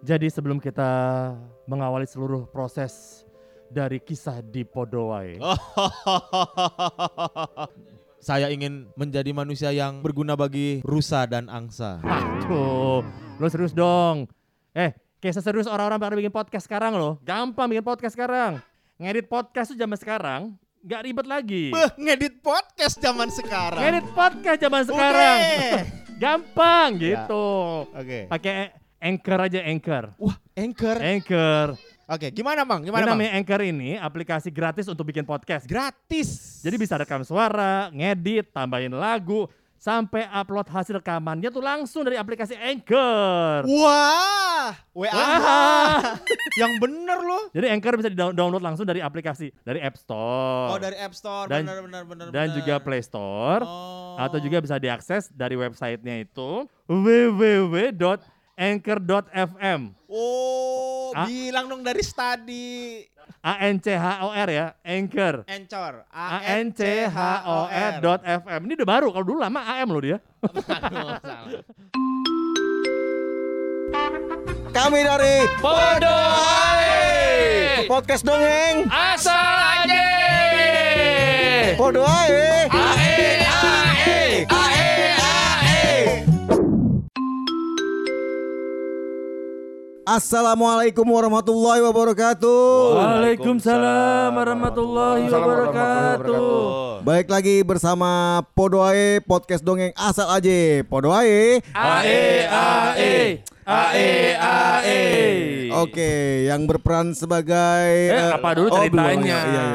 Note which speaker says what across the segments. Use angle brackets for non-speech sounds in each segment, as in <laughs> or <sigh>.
Speaker 1: Jadi sebelum kita mengawali seluruh proses dari kisah di Podowai. <laughs>
Speaker 2: Saya ingin menjadi manusia yang berguna bagi rusa dan angsa.
Speaker 1: Tuh, lo serius dong. Eh, kayak serius orang-orang pada bikin podcast sekarang loh. Gampang bikin podcast sekarang. Ngedit podcast tuh zaman sekarang nggak ribet lagi.
Speaker 2: Beh, ngedit podcast zaman sekarang.
Speaker 1: Ngedit podcast zaman sekarang. <laughs> Gampang
Speaker 2: Ya.
Speaker 1: gitu.
Speaker 2: Oke.
Speaker 1: Pakai Anchor aja Anchor.
Speaker 2: Wah, Anchor.
Speaker 1: Anchor.
Speaker 2: Oke, gimana Bang? Gimana Bang?
Speaker 1: namanya Anchor ini aplikasi gratis untuk bikin podcast.
Speaker 2: Gratis.
Speaker 1: Jadi bisa rekam suara, ngedit, tambahin lagu, sampai upload hasil rekamannya tuh langsung dari aplikasi Anchor.
Speaker 2: Wah, WA.
Speaker 1: Wah. <laughs>
Speaker 2: yang bener loh.
Speaker 1: Jadi Anchor bisa di-download langsung dari aplikasi dari App Store
Speaker 2: Oh, dari App Store.
Speaker 1: Dan-
Speaker 2: bener, bener, bener,
Speaker 1: dan
Speaker 2: bener.
Speaker 1: juga Play Store
Speaker 2: Oh.
Speaker 1: atau juga bisa diakses dari websitenya itu www.anchor.fm.
Speaker 2: Oh,
Speaker 1: Ah.
Speaker 2: bilang dong dari study
Speaker 1: A N C H O R ya, Anchor.
Speaker 2: Anchor.
Speaker 1: A N C H O R dot FM. Ini udah baru, kalau dulu lama AM loh dia. <laughs>
Speaker 3: Kami dari
Speaker 1: Podoai
Speaker 3: podcast dongeng
Speaker 1: asal aja.
Speaker 3: Podo ae
Speaker 1: ae ae.
Speaker 3: Assalamualaikum warahmatullahi wabarakatuh.
Speaker 1: Waalaikumsalam warahmatullahi wabarakatuh.
Speaker 3: Baik lagi bersama Podo ae podcast dongeng asal aja. Podo ae.
Speaker 1: Ae ae ae ae.
Speaker 3: Oke, yang berperan sebagai
Speaker 1: Eh, apa dulu
Speaker 3: belum.
Speaker 1: ceritanya?
Speaker 3: Iya, iya.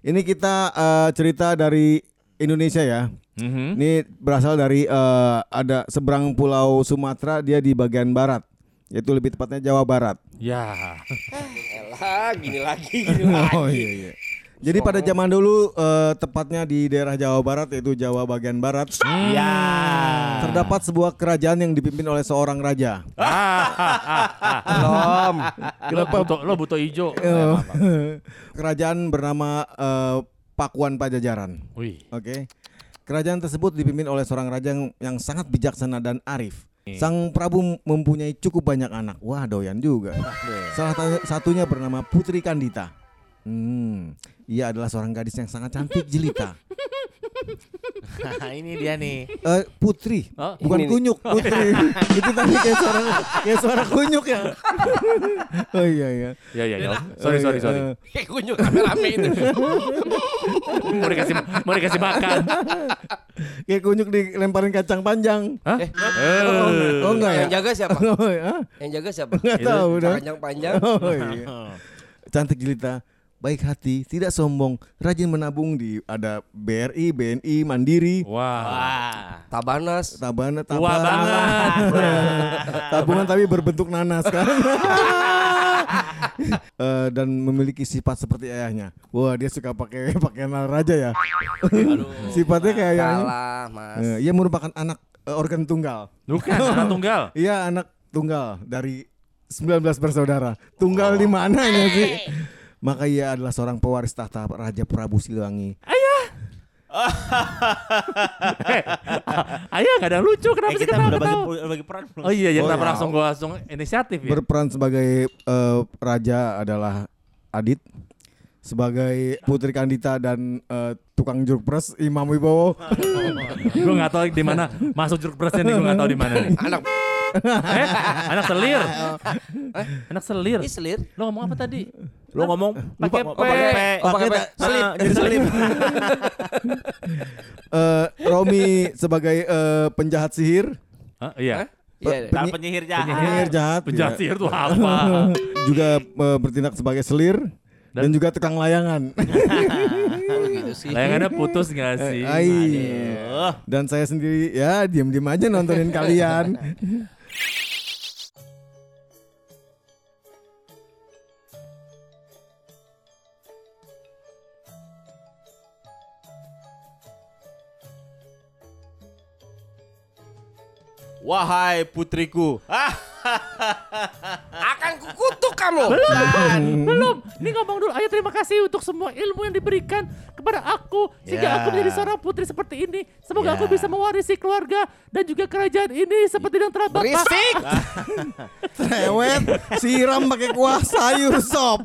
Speaker 3: Ini kita eh, cerita dari Indonesia ya.
Speaker 1: Mhm.
Speaker 3: Ini berasal dari eh, ada seberang pulau Sumatera, dia di bagian barat. Yaitu lebih tepatnya Jawa Barat.
Speaker 1: Ya.
Speaker 4: Elah, gini lagi, gini <laughs> lagi.
Speaker 3: Oh iya iya. Jadi pada zaman dulu eh, tepatnya di daerah Jawa Barat yaitu Jawa bagian barat
Speaker 2: Ya.
Speaker 3: terdapat sebuah kerajaan yang dipimpin oleh seorang raja. <laughs>
Speaker 1: Belum. Lo butuh lo butuh hijau. <laughs>
Speaker 3: kerajaan bernama eh, Pakuan Pajajaran.
Speaker 1: Wih.
Speaker 3: Oke. Kerajaan tersebut dipimpin oleh seorang raja yang, yang sangat bijaksana dan arif. Sang Prabu mempunyai cukup banyak anak. Wah, doyan juga. Salah satunya bernama Putri Kandita. Hmm, ia adalah seorang gadis yang sangat cantik jelita. <laughs>
Speaker 2: ini dia nih.
Speaker 3: Eh, putri,
Speaker 1: Oh,
Speaker 3: bukan
Speaker 4: ini nih.
Speaker 3: kunyuk. Putri. <laughs> Itu tadi kayak suara kayak suara kunyuk ya. oh iya iya.
Speaker 1: Ya ya ya. Sorry sorry sorry.
Speaker 3: Eh,
Speaker 4: Kayak kunyuk rame-rame itu. <laughs>
Speaker 1: Mau dikasih mau dikasih makan.
Speaker 3: kayak kunyuk dilemparin kacang panjang.
Speaker 1: Hah?
Speaker 4: Eh,
Speaker 1: Eh.
Speaker 3: Oh enggak ya?
Speaker 4: Yang jaga siapa?
Speaker 3: Oh, ya?
Speaker 4: Yang jaga siapa?
Speaker 3: Enggak tahu dah.
Speaker 4: Panjang-panjang.
Speaker 3: Oh iya. Cantik jelita, baik hati, tidak sombong, rajin menabung di ada BRI, BNI, Mandiri,
Speaker 1: Wah.
Speaker 2: Wah.
Speaker 4: Tabanas.
Speaker 3: Tabana, Tabana.
Speaker 1: banget. <laughs>
Speaker 3: Tabungan tapi berbentuk nanas <laughs> kan. Eh, dan memiliki sifat seperti ayahnya. Wah, dia suka pakai pakaian raja ya. <laughs> Sifatnya kayak ayahnya.
Speaker 4: Salah, Mas.
Speaker 3: Eh, ia merupakan anak eh, organ tunggal.
Speaker 1: Bukan anak tunggal.
Speaker 3: Iya, anak tunggal dari 19 bersaudara. Tunggal di mananya sih? Maka ia adalah seorang pewaris tahta Raja Prabu Siliwangi. <laughs>
Speaker 1: Eh, Ayah gak ada yang lucu kenapa
Speaker 2: Eh,
Speaker 1: sih
Speaker 2: udah bagi, bagi peran belum?
Speaker 1: Oh iya,
Speaker 3: Oh,
Speaker 1: kenapa
Speaker 3: iya.
Speaker 1: langsung gua langsung inisiatif ya?
Speaker 3: Berperan sebagai eh, raja adalah Adit. Sebagai Putri Kandita dan eh, tukang jeruk pres Imam Wibowo. <laughs>
Speaker 1: gue nggak tahu di mana masuk jeruk presnya nih gue nggak tahu di mana nih.
Speaker 4: Anak
Speaker 1: Eh, anak selir. Anak selir.
Speaker 4: Ih, selir.
Speaker 1: Lo ngomong apa tadi?
Speaker 2: Lo ngomong
Speaker 1: Pakai P.
Speaker 2: pakai P.
Speaker 4: Oh, pakai P.
Speaker 2: Ah,
Speaker 4: Selip. <laughs>
Speaker 2: jadi selip.
Speaker 3: Eh, Romi sebagai eh, penjahat sihir.
Speaker 1: Hah? Iya.
Speaker 4: Iya.
Speaker 2: Dan penyihir jahat.
Speaker 3: Penyihir jahat.
Speaker 1: Penjahat
Speaker 3: ya.
Speaker 1: sihir tuh apa? <laughs>
Speaker 3: Juga eh, bertindak sebagai selir. Dan, juga tukang layangan. <laughs>
Speaker 4: Oh, gitu sih.
Speaker 1: Layangannya putus gak sih?
Speaker 3: Eh, ai.
Speaker 2: Aduh.
Speaker 3: Dan saya sendiri ya diam-diam aja nontonin kalian.
Speaker 2: Wahai putriku. <laughs>
Speaker 4: Akan kukutuk kamu.
Speaker 1: Belum. Ini ngomong dulu. Ayo terima kasih untuk semua ilmu yang diberikan kepada aku sehingga
Speaker 2: Ya.
Speaker 1: aku menjadi seorang putri seperti ini. Semoga
Speaker 2: Ya.
Speaker 1: aku bisa mewarisi keluarga dan juga kerajaan ini seperti yang telah Bapak.
Speaker 4: Berisik. <laughs>
Speaker 3: Cerewet, siram pakai kuah sayur sop.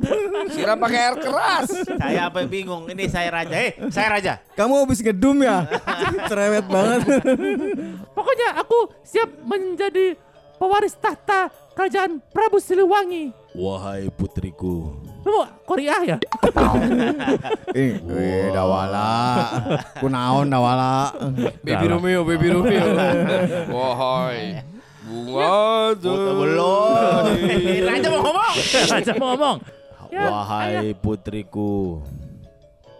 Speaker 4: Siram pakai air keras.
Speaker 2: Saya apa bingung. Ini saya raja. Eh, saya raja.
Speaker 3: Kamu habis ngedum ya? <laughs> Cerewet banget.
Speaker 1: Pokoknya aku siap menjadi pewaris tahta kerajaan Prabu Siliwangi.
Speaker 2: Wahai putriku.
Speaker 1: Lu mau Korea ya? <laughs>
Speaker 3: Eh, eh dawala. Kunaon dawala.
Speaker 4: Baby Romeo, baby Romeo. Wahai. Bunga
Speaker 2: Belum. <laughs> raja mau ngomong.
Speaker 1: Raja mau ngomong. Ya,
Speaker 2: Wahai putriku.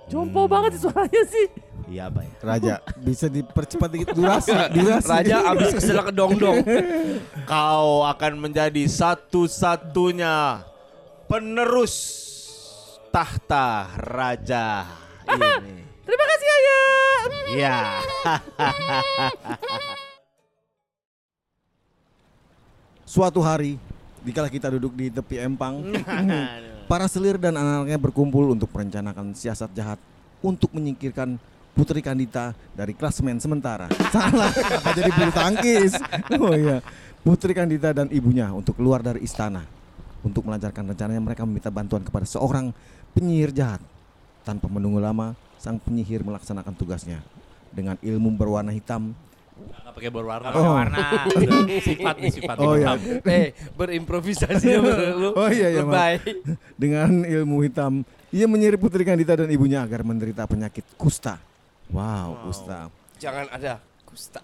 Speaker 1: Jompo banget suaranya sih.
Speaker 2: Iya, Pak. ya.
Speaker 3: Raja, bisa dipercepat dikit durasi, <laughs> durasi.
Speaker 4: Raja abis keselak ke dong-dong. <laughs>
Speaker 2: Kau akan menjadi satu-satunya penerus tahta raja ini. <laughs>
Speaker 1: Terima kasih ayah.
Speaker 2: Iya.
Speaker 3: Suatu hari, dikala kita duduk di tepi empang, para selir dan anak-anaknya berkumpul untuk merencanakan siasat jahat untuk menyingkirkan Putri Kandita dari klasemen sementara. Salah, apa jadi bulu tangkis? Oh iya, Putri Kandita dan ibunya untuk keluar dari istana. Untuk melancarkan rencananya mereka meminta bantuan kepada seorang penyihir jahat. Tanpa menunggu lama, sang penyihir melaksanakan tugasnya. Dengan ilmu berwarna hitam,
Speaker 1: Enggak pakai berwarna.
Speaker 3: Oh. <laughs>
Speaker 1: sifat nih sifat.
Speaker 3: Oh iya.
Speaker 4: Eh, berimprovisasi <laughs> lu.
Speaker 3: Oh iya iya.
Speaker 4: Lebay.
Speaker 3: Dengan ilmu hitam, ia menyihir Putri Kandita dan ibunya agar menderita penyakit kusta. Wow, kusta.
Speaker 4: Jangan ada kusta.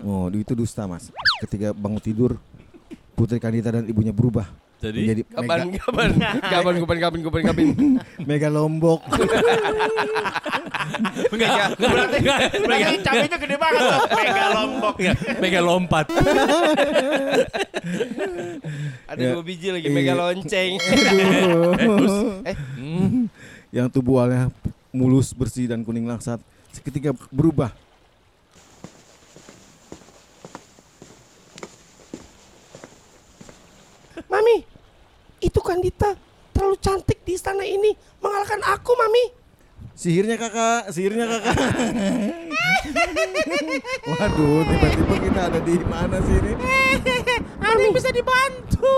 Speaker 3: Oh, itu dusta, Mas. Ketika bangun tidur, Putri Kandita dan ibunya berubah
Speaker 1: Jadi
Speaker 3: menjadi
Speaker 4: Kapan,
Speaker 3: mega,
Speaker 4: kapan, <laughs> kapan, kapan, kapan, kapan, kapan.
Speaker 3: mega lombok. <laughs>
Speaker 2: Enggak, <laughs> berarti berarti cabenya gede banget tuh. Mega lombok.
Speaker 1: mega lompat.
Speaker 4: Ada
Speaker 3: Ya.
Speaker 4: dua biji lagi, mega lonceng. Eh,
Speaker 3: Yang tubuh awalnya mulus, bersih dan kuning langsat seketika berubah.
Speaker 4: Mami, itu Kandita terlalu cantik di istana ini mengalahkan aku, Mami.
Speaker 3: Sihirnya kakak, sihirnya kakak. <laughs> Waduh, tiba-tiba kita ada di mana sih ini?
Speaker 4: Mami bisa dibantu.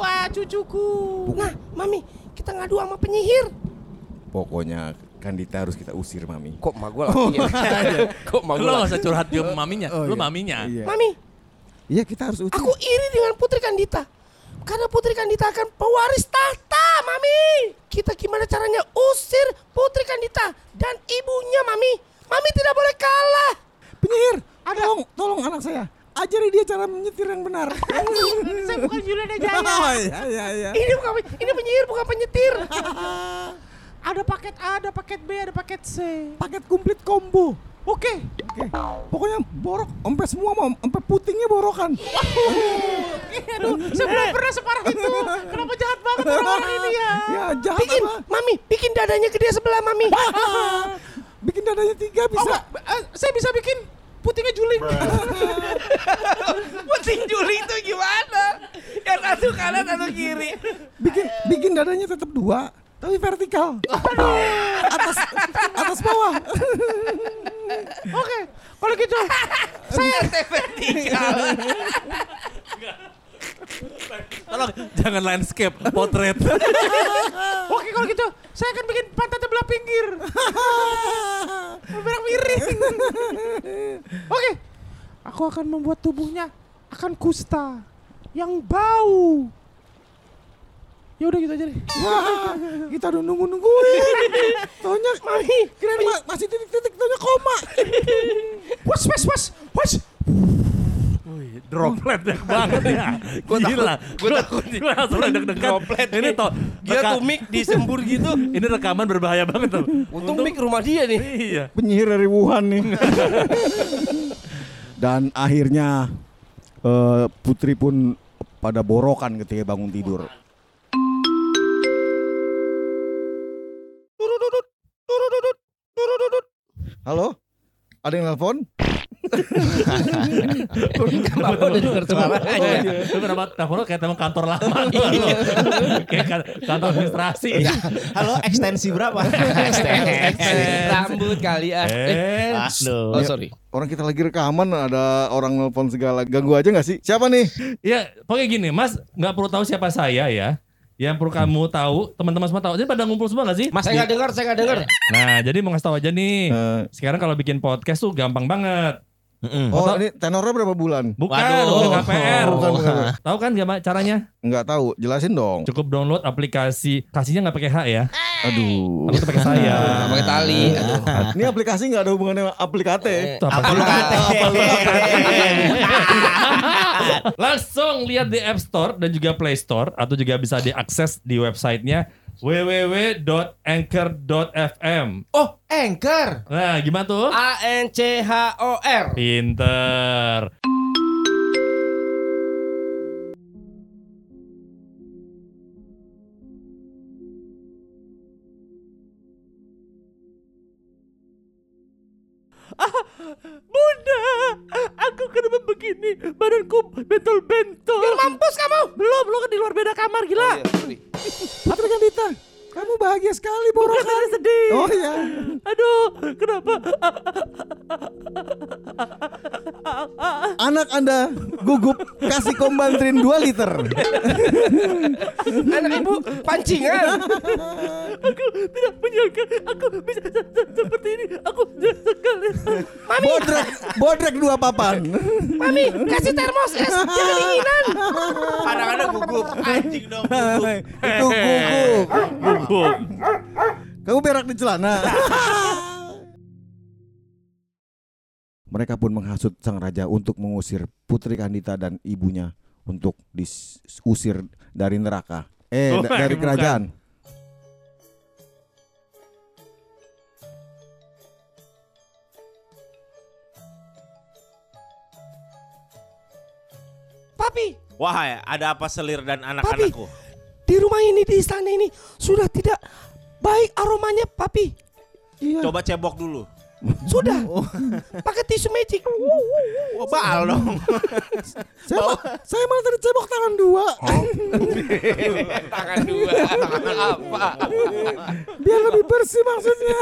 Speaker 4: Wah, <laughs> cucuku. Nah, Mami, kita ngadu sama penyihir.
Speaker 3: Pokoknya Kandita harus kita usir, Mami.
Speaker 4: Kok ma gua laki ya? <laughs> Kok ma
Speaker 1: Lu
Speaker 4: gua
Speaker 1: gak usah curhat ke maminya.
Speaker 3: Oh,
Speaker 1: Lu
Speaker 3: iya.
Speaker 1: maminya.
Speaker 3: Iya.
Speaker 4: Mami,
Speaker 3: Iya, kita harus usir.
Speaker 4: aku iri dengan Putri Kandita. Karena Putri Kandita akan pewaris tahta, Mami. Kita gimana caranya usir Putri Kandita dan ibunya, Mami. Mami tidak boleh kalah.
Speaker 3: Penyihir, tolong, tolong anak saya. Ajari dia cara menyetir yang benar.
Speaker 4: Saya bukan Juliana Jaya. <laughs>
Speaker 3: oh, iya, iya, iya.
Speaker 4: Ini bukan ini penyihir bukan penyetir. <laughs> ada paket A, ada paket B, ada paket C.
Speaker 3: Paket komplit combo.
Speaker 4: Oke.
Speaker 3: Oke. Pokoknya borok, sampai semua mau, sampai putingnya borokan.
Speaker 4: Aduh, saya belum pernah separah itu. Kenapa jahat banget orang-orang ini ya?
Speaker 3: Ya, jahat
Speaker 4: Bikin,
Speaker 3: apa?
Speaker 4: Mami, bikin dadanya gede sebelah Mami. <laughs>
Speaker 3: Bikin dadanya tiga bisa.
Speaker 4: saya bisa bikin putingnya juling. <laughs> Puting juling itu gimana? Yang satu kanan, satu kiri.
Speaker 3: Bikin bikin dadanya tetap dua, tapi vertikal. atas atas bawah.
Speaker 4: Oke, kalau gitu saya vertikal.
Speaker 1: Tolong jangan landscape, potret.
Speaker 4: Oke, kalau gitu saya akan bikin pantatnya belah pinggir. Belah miring. Oke. Aku akan membuat tubuhnya akan kusta yang bau. Ya udah gitu aja deh.
Speaker 3: Wah, kita udah nunggu nungguin. Taunya
Speaker 4: Mami,
Speaker 3: kirain ma- masih titik-titik, taunya koma.
Speaker 4: was was was was.
Speaker 1: Droplet banyak banget ya.
Speaker 4: Gua
Speaker 1: Gila.
Speaker 4: gua takut nih.
Speaker 1: Gua langsung deg-degan.
Speaker 4: Droplet
Speaker 1: Ini toh.
Speaker 4: Dia tuh mic disembur gitu.
Speaker 1: Ini rekaman berbahaya banget tuh.
Speaker 4: Untung mic rumah dia nih.
Speaker 1: Iya.
Speaker 3: Penyihir dari Wuhan nih. <laughs> Dan akhirnya eh, Putri pun pada borokan ketika bangun tidur. Halo? Ada yang nelpon?
Speaker 4: Bapak udah denger suaranya.
Speaker 1: Iya. Lu kenapa telepon lu kayak telepon kantor lama lu. <laughs> Kayak kan- kantor administrasi.
Speaker 2: Halo, ekstensi berapa? <laughs>
Speaker 4: Rambut kali ah.
Speaker 1: Eh,
Speaker 2: Aduh.
Speaker 4: Oh sorry.
Speaker 3: Orang kita lagi rekaman ada orang nelpon segala ganggu aja nggak sih? Siapa nih?
Speaker 1: ya pokoknya gini, Mas nggak perlu tahu siapa saya ya. Yang perlu kamu tahu, teman-teman semua tahu. Jadi pada ngumpul semua gak sih?
Speaker 2: Mas
Speaker 4: Saya nggak dengar, saya nggak dengar.
Speaker 1: Nah, jadi mau ngasih tahu aja nih.
Speaker 3: Eh,
Speaker 1: Sekarang kalau bikin podcast tuh gampang banget.
Speaker 2: Mm-mm.
Speaker 3: oh ini tenornya berapa bulan?
Speaker 1: Bukan,
Speaker 2: Waduh.
Speaker 1: bukan KPR.
Speaker 3: Bukan, bukan. <laughs>
Speaker 1: Tahu kan gimana caranya?
Speaker 3: Nggak tahu, jelasin dong.
Speaker 1: Cukup download aplikasi. Kasihnya nggak pakai H ya.
Speaker 3: Aduh.
Speaker 1: Tapi itu pakai saya. <laughs>
Speaker 4: Pakai tali. Aduh.
Speaker 3: Ini aplikasi nggak ada hubungannya sama aplikate.
Speaker 2: Kata? <laughs>
Speaker 1: Langsung lihat di App Store dan juga Play Store atau juga bisa diakses di websitenya www.anchor.fm.
Speaker 2: Oh, Anchor.
Speaker 1: Nah, gimana tuh?
Speaker 4: A N C H O R.
Speaker 1: Pinter. Bunda, aku kenapa begini? Badanku bentol-bentol.
Speaker 4: Mampus kamu.
Speaker 1: Belum, belum kan di luar beda kamar, gila.
Speaker 3: Putri Gandita, kamu bahagia sekali borokan.
Speaker 1: Bukan sedih.
Speaker 3: Oh iya.
Speaker 1: Aduh, kenapa?
Speaker 3: Anak Anda gugup kasih kombantrin 2 liter.
Speaker 4: Anak ibu pancingan.
Speaker 1: Aku tidak menyangka aku bisa se- se- seperti ini. Aku sekali.
Speaker 4: Mami,
Speaker 3: Bodrek, bodrek dua papan.
Speaker 4: mami, kasih termos es. Jangan. <laughs>
Speaker 2: Kadang-kadang gugup. Anjing dong. gugup.
Speaker 3: Itu gugup.
Speaker 1: Gugup.
Speaker 3: Kamu berak di celana. Mereka pun menghasut sang raja untuk mengusir Putri Kandita dan ibunya untuk diusir dari neraka. Eh, da-
Speaker 1: Bukan,
Speaker 3: dari
Speaker 1: bukan.
Speaker 3: kerajaan.
Speaker 4: Papi,
Speaker 2: Wahai, ada apa selir dan anak-anakku?
Speaker 4: di rumah ini di istana ini sudah tidak baik aromanya, Papi.
Speaker 3: Iya.
Speaker 2: Coba cebok dulu.
Speaker 4: Sudah. <laughs> Pakai tisu magic.
Speaker 2: Wah, baal dong. <laughs>
Speaker 3: Saya, ma- saya malah tadi cebok tangan dua. <laughs>
Speaker 4: Tangan dua. Tangan apa?
Speaker 3: Biar lebih bersih maksudnya.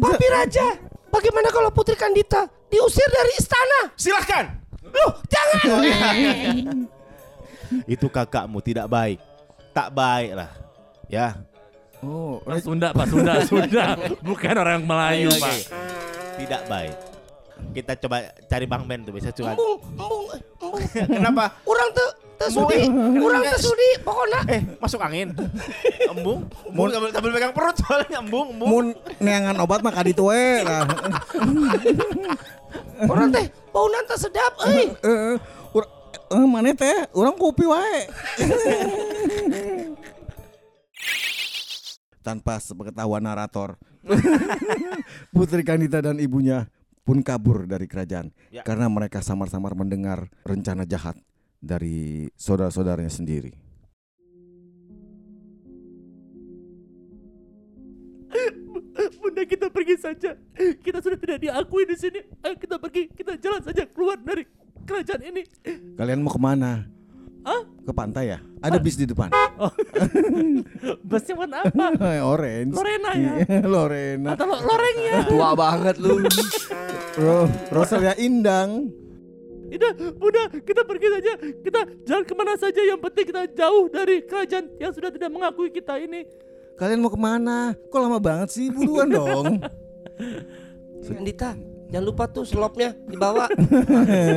Speaker 4: Papi Raja, bagaimana kalau Putri Kandita diusir dari istana?
Speaker 2: Silahkan.
Speaker 4: Loh, jangan. <laughs>
Speaker 2: Itu kakakmu tidak baik. Tak baik lah. Ya.
Speaker 3: Oh,
Speaker 1: Pak Sunda, Pak Sunda, <laughs> Sunda. Bukan orang Melayu,
Speaker 2: Ayo,
Speaker 1: Pak.
Speaker 2: Tidak baik. Kita coba cari Bang Ben tuh bisa curhat.
Speaker 4: Embung, embung, embung. <laughs>
Speaker 2: Kenapa?
Speaker 4: Orang te, te sudi, orang te sudi, pokoknya.
Speaker 2: Eh, masuk angin. Embung. Embung sambil, sambil pegang perut soalnya embung, embung.
Speaker 3: mun neangan obat mah kaditu we lah.
Speaker 4: Orang teh bau nanta sedap, euy.
Speaker 3: Eh, ur- eh, mana teh? Orang kopi wae. Tanpa sepengetahuan narator, <laughs> Putri Kandita dan ibunya pun kabur dari kerajaan
Speaker 2: Ya.
Speaker 3: karena mereka samar-samar mendengar rencana jahat dari saudara-saudaranya sendiri.
Speaker 1: Bunda kita pergi saja. Kita sudah tidak diakui di sini. Ayo kita pergi, kita jalan saja keluar dari kerajaan ini.
Speaker 3: Kalian mau ke mana?
Speaker 1: Hah?
Speaker 3: Ke pantai ya? Ada bis di depan. <laughs>
Speaker 1: Busnya warna apa? <laughs>
Speaker 3: Orange.
Speaker 1: Lorena ya? <laughs>
Speaker 3: Lorena.
Speaker 1: Atau lo- loreng ya?
Speaker 4: Tua banget lu.
Speaker 3: Ro Rosalia Indang.
Speaker 1: Udah, Bunda, kita pergi saja. Kita jalan ke mana saja. Yang penting kita jauh dari kerajaan yang sudah tidak mengakui kita ini.
Speaker 3: Kalian mau ke mana? Kok lama banget sih? Buruan <laughs> dong.
Speaker 4: Kandita, jangan lupa tuh selopnya dibawa.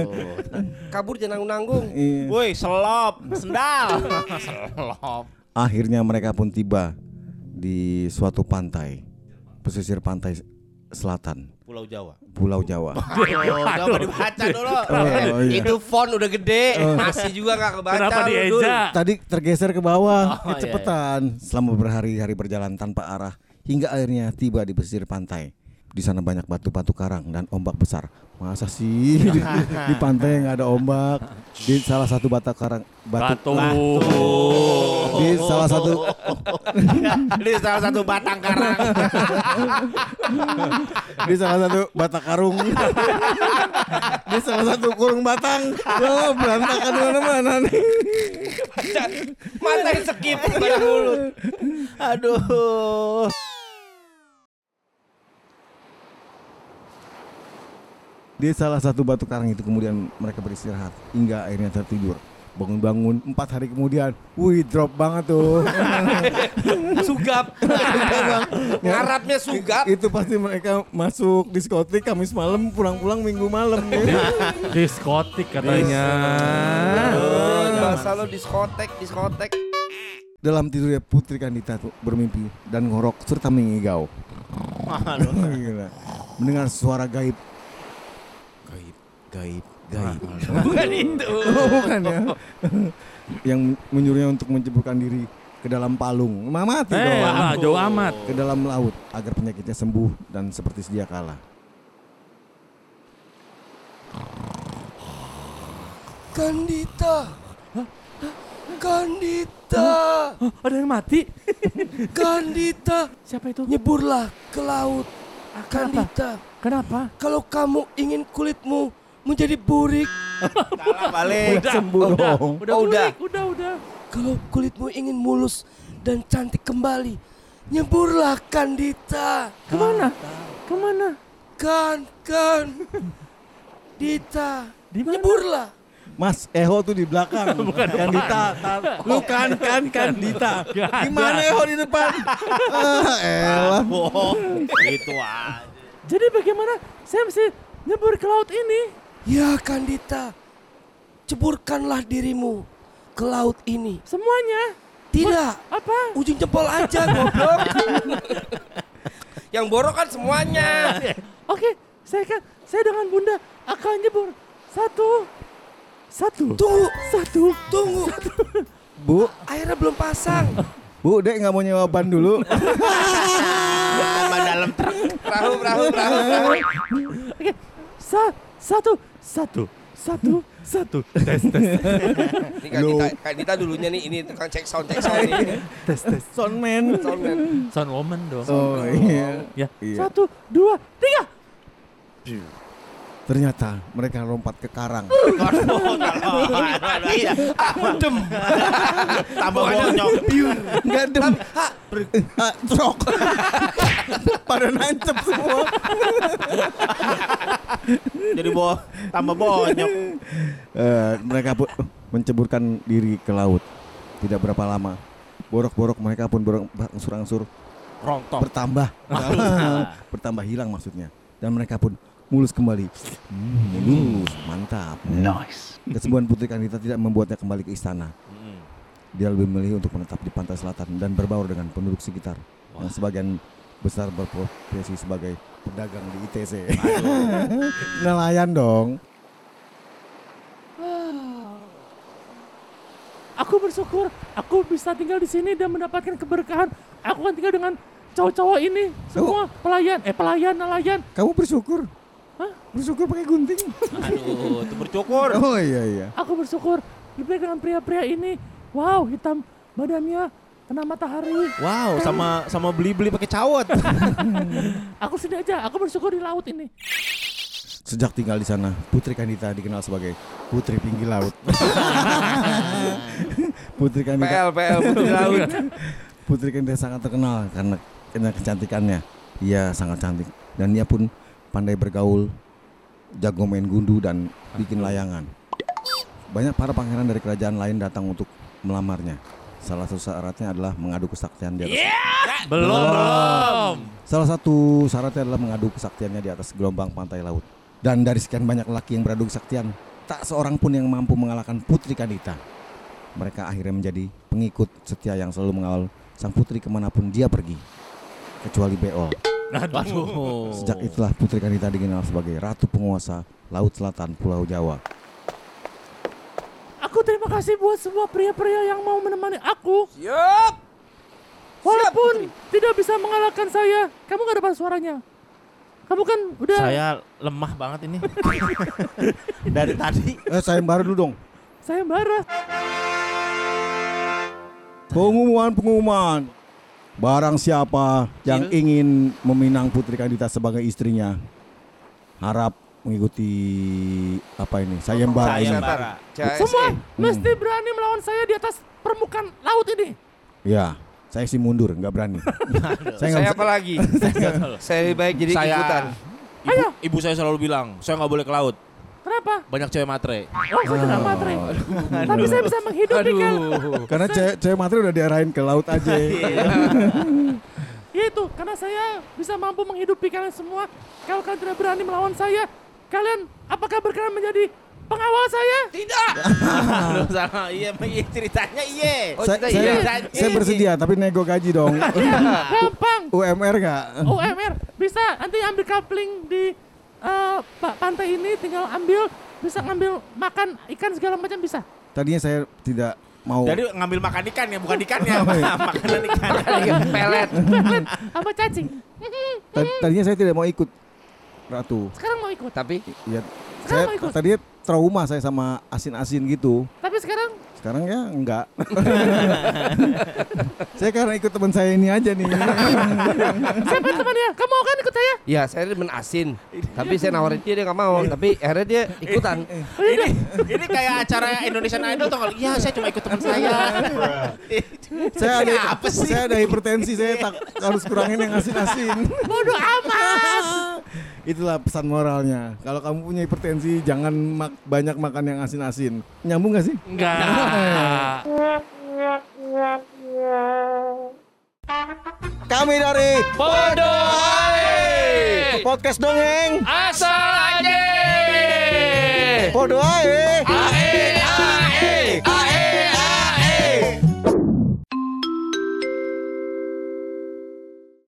Speaker 4: <laughs> Kabur jangan nanggung-nanggung.
Speaker 3: Iya.
Speaker 2: Woi, selop, sendal. <laughs> selop.
Speaker 3: Akhirnya mereka pun tiba di suatu pantai, pesisir pantai selatan,
Speaker 2: Pulau Jawa.
Speaker 3: Pulau Jawa. <laughs>
Speaker 2: Oh, coba dibaca dulu.
Speaker 3: Oh, iya.
Speaker 4: Itu font udah gede, masih juga gak kebaca.
Speaker 1: Kenapa dieja?
Speaker 3: Tadi tergeser ke bawah,
Speaker 2: Oh, iya,
Speaker 3: kecepatan. Selama berhari-hari berjalan tanpa arah, hingga akhirnya tiba di pesisir pantai. Di sana banyak batu-batu karang dan ombak besar. Masa sih di, <laughs> di pantai nggak ada ombak? Di salah satu batu karang batu,
Speaker 1: Batu.
Speaker 3: di salah satu <laughs>
Speaker 2: Di salah satu batang karang. <laughs>
Speaker 3: Di salah satu bata karung. Di salah satu kurung batang. Oh, berantakan di mana-mana nih.
Speaker 4: Mata skip.
Speaker 2: Aduh.
Speaker 3: Di salah satu batu karang itu kemudian mereka beristirahat hingga akhirnya tertidur. Bangun-bangun empat hari kemudian, wih drop banget tuh. <laughs>
Speaker 4: Sugap. Ngarapnya sugap.
Speaker 3: itu pasti mereka masuk diskotik Kamis malam, pulang-pulang Minggu malam. <laughs>
Speaker 1: Diskotik katanya.
Speaker 4: Oh, Bahasa lo diskotek, diskotek.
Speaker 3: Dalam tidurnya Putri Kandita tuh bermimpi dan ngorok serta mengigau. <laughs> Gila. Mendengar suara gaib. Gaib, gaib.
Speaker 4: Bukan itu. <laughs>
Speaker 3: Oh, bukan ya. <laughs> Yang menyuruhnya untuk menceburkan diri ke dalam palung. Ma mati
Speaker 1: Eh,
Speaker 3: dong.
Speaker 1: ah, jauh amat.
Speaker 3: Ke dalam laut agar penyakitnya sembuh dan seperti sedia kala.
Speaker 4: Kandita. Kandita.
Speaker 1: Oh, ada yang mati? <laughs>
Speaker 4: Kandita.
Speaker 1: Siapa itu?
Speaker 4: Nyeburlah ke laut.
Speaker 1: Ah,
Speaker 4: Kandita.
Speaker 1: Kenapa?
Speaker 4: Kalau kamu ingin kulitmu menjadi burik.
Speaker 2: balik.
Speaker 3: Udah
Speaker 1: udah,
Speaker 3: dong.
Speaker 1: Udah,
Speaker 4: Oh, udah.
Speaker 1: udah, udah, udah.
Speaker 4: Kalau kulitmu ingin mulus dan cantik kembali. Nyeburlah Kandita.
Speaker 1: Ke mana? Ke mana?
Speaker 4: Kan, kan. Dita.
Speaker 1: Di mana?
Speaker 4: Nyeburlah.
Speaker 3: Mas Eho tuh di belakang. <laughs>
Speaker 1: Bukan
Speaker 3: Kandita. Lu kan kan Kandita. Gimana Eho di depan? <laughs> ah, elah.
Speaker 2: Bohong. Itu aja.
Speaker 1: Jadi bagaimana saya mesti nyebur ke laut ini?
Speaker 4: Ya Kandita. Ceburkanlah dirimu ke laut ini.
Speaker 1: Semuanya?
Speaker 4: Tidak.
Speaker 1: Apa?
Speaker 4: Ujung jempol aja goblok. <laughs> Yang borok kan semuanya.
Speaker 1: Oke, saya kan saya dengan Bunda akan nyebur. Satu. Satu.
Speaker 4: Tunggu,
Speaker 1: Satu.
Speaker 4: tunggu.
Speaker 3: Bu,
Speaker 4: Airnya belum pasang.
Speaker 3: Bu, Dek nggak mau nyewa ban dulu. <laughs>
Speaker 2: Tambah dalam truk.
Speaker 4: Perahu, perahu, perahu, perahu.
Speaker 1: Oke. Sa satu. Satu. Satu. Satu. Tes, tes.
Speaker 4: Ini Kandita, Kandita dulunya nih, ini tukang cek sound, cek sound nih.
Speaker 1: tes, tes.
Speaker 3: Soundman.
Speaker 4: Soundman.
Speaker 1: Sound woman dong.
Speaker 3: Oh iya.
Speaker 1: Ya.
Speaker 3: Iya.
Speaker 1: Satu, dua, tiga.
Speaker 3: Ternyata mereka lompat ke karang.
Speaker 2: Iya. Adem. Tambah bonyok.
Speaker 3: Enggak dem. Ah, Trok. Pada nancep semua.
Speaker 2: Jadi bo tambah bonyok.
Speaker 3: Eh, mereka pun menceburkan diri ke laut. Tidak berapa lama. Borok-borok mereka pun berangsur-angsur
Speaker 2: Rontok.
Speaker 3: bertambah. bertambah hilang maksudnya. Dan mereka pun mulus kembali. Hmm, mulus, mantap. Nice. Kesembuhan Putri Kandita tidak membuatnya kembali ke istana. Dia lebih memilih untuk menetap di pantai selatan dan berbaur dengan penduduk sekitar yang sebagian besar berprofesi sebagai pedagang di ITC. <laughs> Nelayan dong.
Speaker 1: Aku bersyukur aku bisa tinggal di sini dan mendapatkan keberkahan. Aku akan tinggal dengan cowok-cowok ini. Semua pelayan, eh pelayan, nelayan.
Speaker 3: Kamu bersyukur?
Speaker 1: Hah?
Speaker 3: Bersyukur pakai gunting?
Speaker 2: Aduh, itu bercukur. <laughs>
Speaker 3: Oh iya iya.
Speaker 1: Aku bersyukur baik dengan pria-pria ini. Wow, hitam badannya kena matahari.
Speaker 2: Wow, sama sama beli-beli pakai cawet. <laughs>
Speaker 1: Aku sini aja. Aku bersyukur di laut ini.
Speaker 3: Sejak tinggal di sana, Putri Kandita dikenal sebagai Putri Pinggir Laut. <laughs> Putri Kandita,
Speaker 4: PL, PL, putri laut.
Speaker 3: Putri Kandita sangat terkenal karena karena kecantikannya. Ia sangat cantik dan ia pun pandai bergaul, jago main gundu dan bikin layangan. Banyak para pangeran dari kerajaan lain datang untuk melamarnya. Salah satu syaratnya adalah mengadu kesaktian di atas.
Speaker 1: Belum, belum.
Speaker 3: Salah satu syaratnya adalah mengadu kesaktiannya di atas gelombang pantai laut. Dan dari sekian banyak laki yang beradu kesaktian, tak seorang pun yang mampu mengalahkan Putri Kadita. Mereka akhirnya menjadi pengikut setia yang selalu mengawal sang putri ke mana pun dia pergi. Kecuali Beol.
Speaker 2: Waduh.
Speaker 3: Sejak itulah Putri Kadita dikenal sebagai Ratu Penguasa Laut Selatan Pulau Jawa.
Speaker 1: Aku terima kasih buat semua pria-pria yang mau menemani aku.
Speaker 4: Siap.
Speaker 1: Walaupun tidak bisa mengalahkan saya. Kamu gak dapat suaranya. Kamu kan udah
Speaker 2: Saya lemah banget ini. <laughs> Dari tadi.
Speaker 3: Eh sayembara dulu dong.
Speaker 1: sayembara.
Speaker 3: Pengumuman pengumuman. Barang siapa yang ingin meminang Putri Kandita sebagai istrinya, harap mengikuti apa ini sayembara ini.
Speaker 2: Sayembara.
Speaker 1: Semua
Speaker 4: CSE.
Speaker 1: mesti berani melawan saya di atas permukaan laut ini.
Speaker 3: Ya, saya sih mundur, nggak berani. <laughs> saya
Speaker 4: Saya apa lagi? <laughs> saya lebih baik jadi
Speaker 2: saya
Speaker 4: ikutan.
Speaker 2: Ibu, ibu saya selalu bilang, saya nggak boleh ke laut.
Speaker 1: Kenapa?
Speaker 2: Banyak cewek matre.
Speaker 1: Oh, saya tidak matre. Tapi saya bisa menghidupi kalian.
Speaker 3: Karena cewek, cewek materi udah diarahin ke laut aja. <laughs> <laughs>
Speaker 1: Ya itu, karena saya bisa mampu menghidupi kalian semua. Kalau kalian tidak berani melawan saya, kalian apakah berkenan menjadi pengawal saya?
Speaker 2: Aduh, sama iya, iya ceritanya iya.
Speaker 4: Oh,
Speaker 3: saya,
Speaker 4: kita
Speaker 3: saya,
Speaker 4: iya.
Speaker 3: saya bersedia, tapi nego gaji dong. <laughs>
Speaker 1: Gampang.
Speaker 3: UMR nggak?
Speaker 1: UMR bisa nanti ambil coupling di eh, pa- pantai ini tinggal ambil bisa ngambil makan ikan segala macam bisa.
Speaker 3: Tadinya saya tidak mau.
Speaker 2: Jadi ngambil makan ikan ya, bukan ikannya,
Speaker 3: Oh, <laughs> iya.
Speaker 2: makanan ikan.
Speaker 4: Pelet. <laughs>
Speaker 1: Pelet apa cacing.
Speaker 3: ta- tadinya saya tidak mau ikut Ratu.
Speaker 1: Sekarang mau ikut.
Speaker 4: Tapi
Speaker 3: Ya,
Speaker 1: Sekarang
Speaker 3: saya
Speaker 1: mau ikut.
Speaker 3: tadinya trauma saya sama asin-asin gitu.
Speaker 1: Tapi sekarang
Speaker 3: Sekarang ya enggak. <laughs> saya karena ikut teman saya ini aja nih. <laughs>
Speaker 1: siapa temannya? Kamu mau kan ikut saya?
Speaker 4: ya saya demen asin. Tapi saya nawarin dia dia nggak mau. Tapi akhirnya dia ikutan.
Speaker 2: ini ini kayak acara Indonesian Idol tuh kalau iya saya cuma ikut teman saya. <laughs>
Speaker 3: saya ada
Speaker 2: Apa sih?
Speaker 3: Saya ada hipertensi, saya tak harus kurangin yang asin-asin.
Speaker 1: Bodoh amat. <laughs>
Speaker 3: Itulah pesan moralnya. Kalau kamu punya hipertensi, jangan mak- banyak makan yang asin-asin. Nyambung gak sih?
Speaker 1: Enggak. <laughs>
Speaker 3: Kami dari
Speaker 2: Bodoh.
Speaker 3: podcast dongeng.
Speaker 2: Asal aja.
Speaker 3: Podo ae.